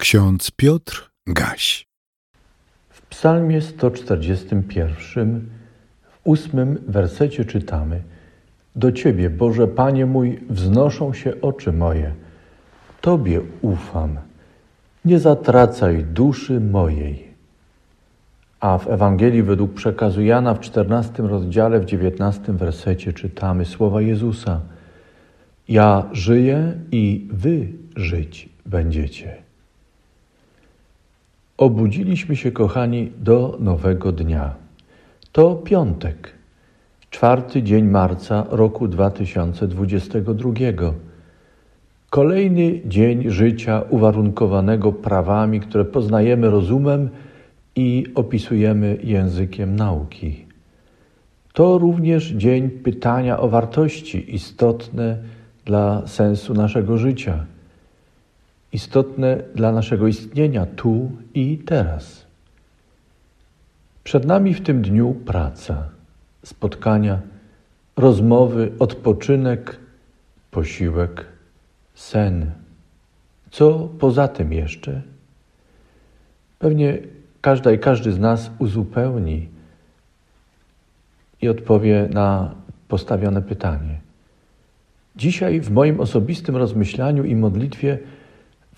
Ksiądz Piotr Gaś. W Psalmie 141, w ósmym wersecie czytamy: Do Ciebie, Boże Panie mój, wznoszą się oczy moje. Tobie ufam. Nie zatracaj duszy mojej. A w Ewangelii według przekazu Jana w 14 rozdziale, w 19 wersecie czytamy słowa Jezusa: Ja żyję i wy żyć będziecie. Obudziliśmy się, kochani, do nowego dnia. To piątek, czwarty dzień marca roku 2022. Kolejny dzień życia uwarunkowanego prawami, które poznajemy rozumem i opisujemy językiem nauki. To również dzień pytania o wartości istotne dla sensu naszego życia istotne dla naszego istnienia tu i teraz. Przed nami w tym dniu praca, spotkania, rozmowy, odpoczynek, posiłek, sen. Co poza tym jeszcze? Pewnie każda i każdy z nas uzupełni i odpowie na postawione pytanie. Dzisiaj w moim osobistym rozmyślaniu i modlitwie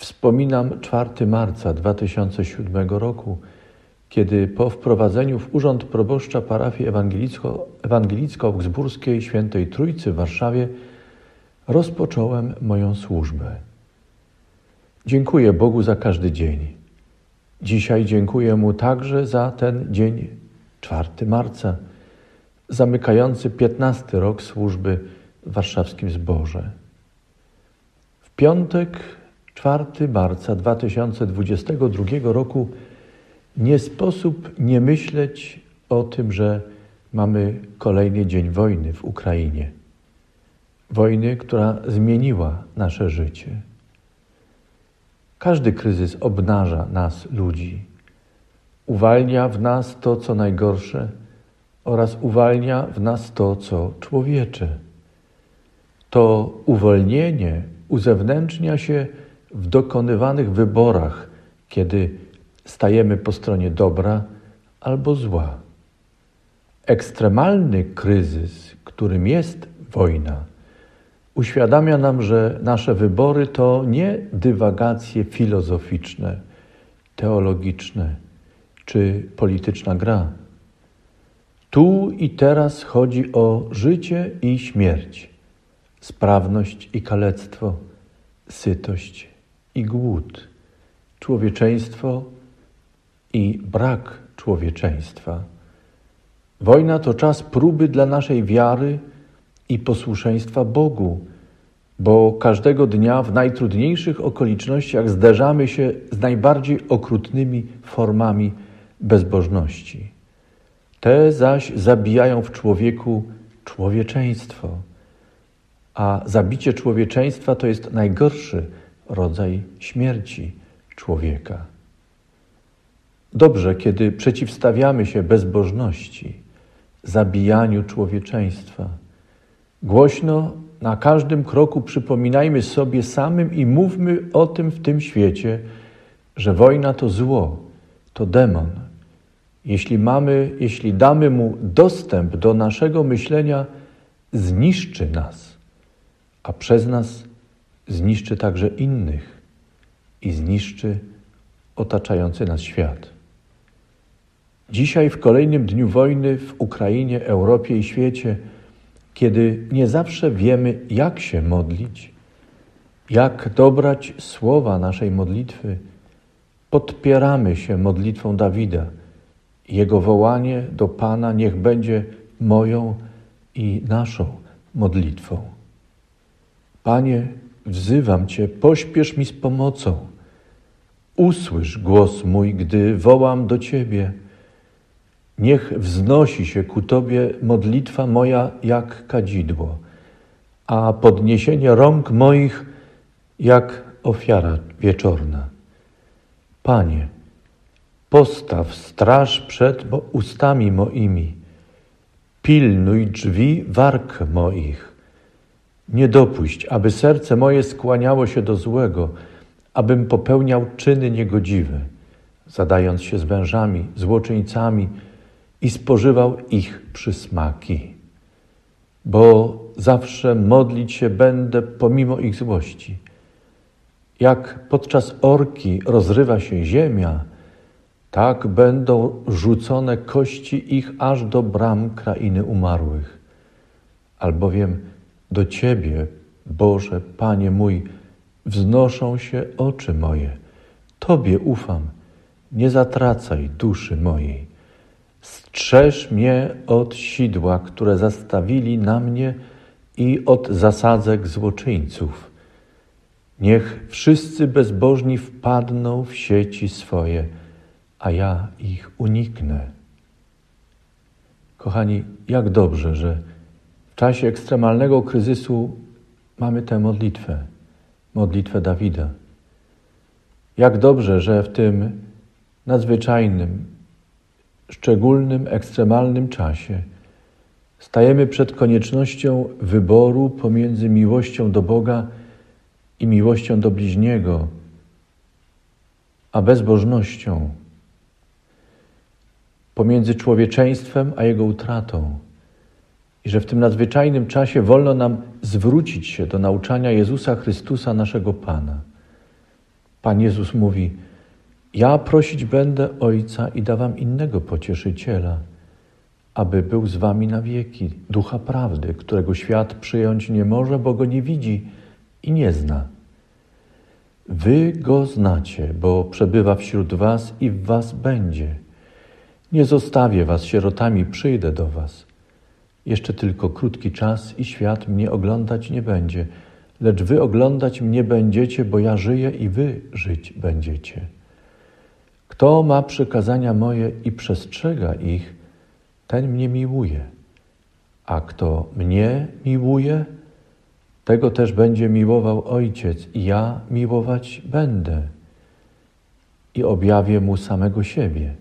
Wspominam 4 marca 2007 roku, kiedy po wprowadzeniu w urząd proboszcza parafii ewangelicko-augsburskiej Świętej Trójcy w Warszawie rozpocząłem moją służbę. Dziękuję Bogu za każdy dzień. Dzisiaj dziękuję Mu także za ten dzień 4 marca, zamykający 15 rok służby w warszawskim zborze. W piątek 4 marca 2022 roku nie sposób nie myśleć o tym, że mamy kolejny dzień wojny w Ukrainie. Wojny, która zmieniła nasze życie. Każdy kryzys obnaża nas, ludzi. Uwalnia w nas to, co najgorsze, oraz uwalnia w nas to, co człowiecze. To uwolnienie uzewnętrznia się w dokonywanych wyborach, kiedy stajemy po stronie dobra albo zła. Ekstremalny kryzys, którym jest wojna, uświadamia nam, że nasze wybory to nie dywagacje filozoficzne, teologiczne czy polityczna gra. Tu i teraz chodzi o życie i śmierć, sprawność i kalectwo, sytość i głód, człowieczeństwo i brak człowieczeństwa. Wojna to czas próby dla naszej wiary i posłuszeństwa Bogu, bo każdego dnia w najtrudniejszych okolicznościach zderzamy się z najbardziej okrutnymi formami bezbożności. Te zaś zabijają w człowieku człowieczeństwo, a zabicie człowieczeństwa to jest najgorszy rodzaj śmierci człowieka. Dobrze, kiedy przeciwstawiamy się bezbożności, zabijaniu człowieczeństwa. Głośno na każdym kroku przypominajmy sobie samym i mówmy o tym w tym świecie, że wojna to zło, to demon. Jeśli mamy, jeśli damy mu dostęp do naszego myślenia, zniszczy nas, a przez nas zniszczy także innych i zniszczy otaczający nas świat. Dzisiaj, w kolejnym dniu wojny w Ukrainie, Europie i świecie, kiedy nie zawsze wiemy, jak się modlić, jak dobrać słowa naszej modlitwy, podpieramy się modlitwą Dawida. Jego wołanie do Pana niech będzie moją i naszą modlitwą. Panie, Wzywam Cię, pośpiesz mi z pomocą. Usłysz głos mój, gdy wołam do Ciebie. Niech wznosi się ku Tobie modlitwa moja jak kadzidło, a podniesienie rąk moich jak ofiara wieczorna. Panie, postaw straż przed ustami moimi, pilnuj drzwi warg moich nie dopuść, aby serce moje skłaniało się do złego, abym popełniał czyny niegodziwe, zadając się z wężami, złoczyńcami i spożywał ich przysmaki. Bo zawsze modlić się będę pomimo ich złości. Jak podczas orki rozrywa się ziemia, tak będą rzucone kości ich aż do bram krainy umarłych. Albowiem do Ciebie, Boże, Panie mój, wznoszą się oczy moje. Tobie ufam, nie zatracaj duszy mojej. Strzeż mnie od sidła, które zastawili na mnie i od zasadzek złoczyńców. Niech wszyscy bezbożni wpadną w sieci swoje, a ja ich uniknę. Kochani, jak dobrze, że czasie ekstremalnego kryzysu mamy tę modlitwę, modlitwę Dawida. Jak dobrze, że w tym nadzwyczajnym, szczególnym, ekstremalnym czasie stajemy przed koniecznością wyboru pomiędzy miłością do Boga i miłością do bliźniego, a bezbożnością, pomiędzy człowieczeństwem a jego utratą. I że w tym nadzwyczajnym czasie wolno nam zwrócić się do nauczania Jezusa Chrystusa, naszego Pana. Pan Jezus mówi: Ja prosić będę Ojca i dawam innego pocieszyciela, aby był z wami na wieki, ducha prawdy, którego świat przyjąć nie może, bo go nie widzi i nie zna. Wy go znacie, bo przebywa wśród was i w was będzie. Nie zostawię was sierotami, przyjdę do was. Jeszcze tylko krótki czas i świat mnie oglądać nie będzie, lecz wy oglądać mnie będziecie, bo ja żyję i wy żyć będziecie. Kto ma przykazania moje i przestrzega ich, ten mnie miłuje. A kto mnie miłuje, tego też będzie miłował Ojciec i ja miłować będę i objawię mu samego siebie.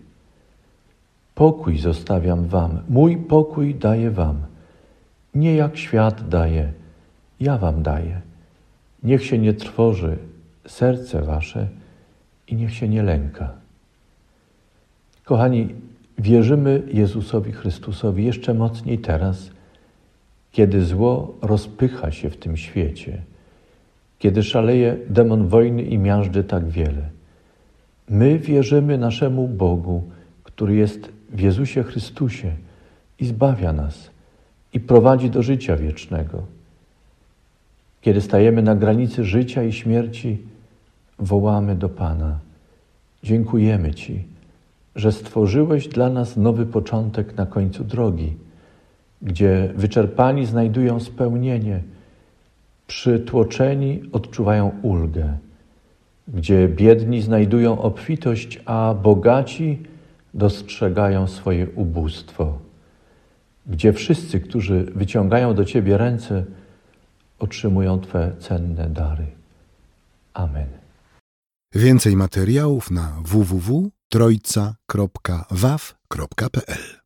Pokój zostawiam wam, mój pokój daję wam. Nie jak świat daje, ja wam daję. Niech się nie trwoży serce wasze i niech się nie lęka. Kochani, wierzymy Jezusowi Chrystusowi jeszcze mocniej teraz, kiedy zło rozpycha się w tym świecie, kiedy szaleje demon wojny i miażdży tak wiele. My wierzymy naszemu Bogu, który jest w Jezusie Chrystusie i zbawia nas i prowadzi do życia wiecznego. Kiedy stajemy na granicy życia i śmierci, wołamy do Pana: Dziękujemy Ci, że stworzyłeś dla nas nowy początek na końcu drogi, gdzie wyczerpani znajdują spełnienie, przytłoczeni odczuwają ulgę, gdzie biedni znajdują obfitość, a bogaci dostrzegają swoje ubóstwo, gdzie wszyscy, którzy wyciągają do Ciebie ręce, otrzymują Twe cenne dary. Amen. Więcej materiałów na www.trojca.waw.pl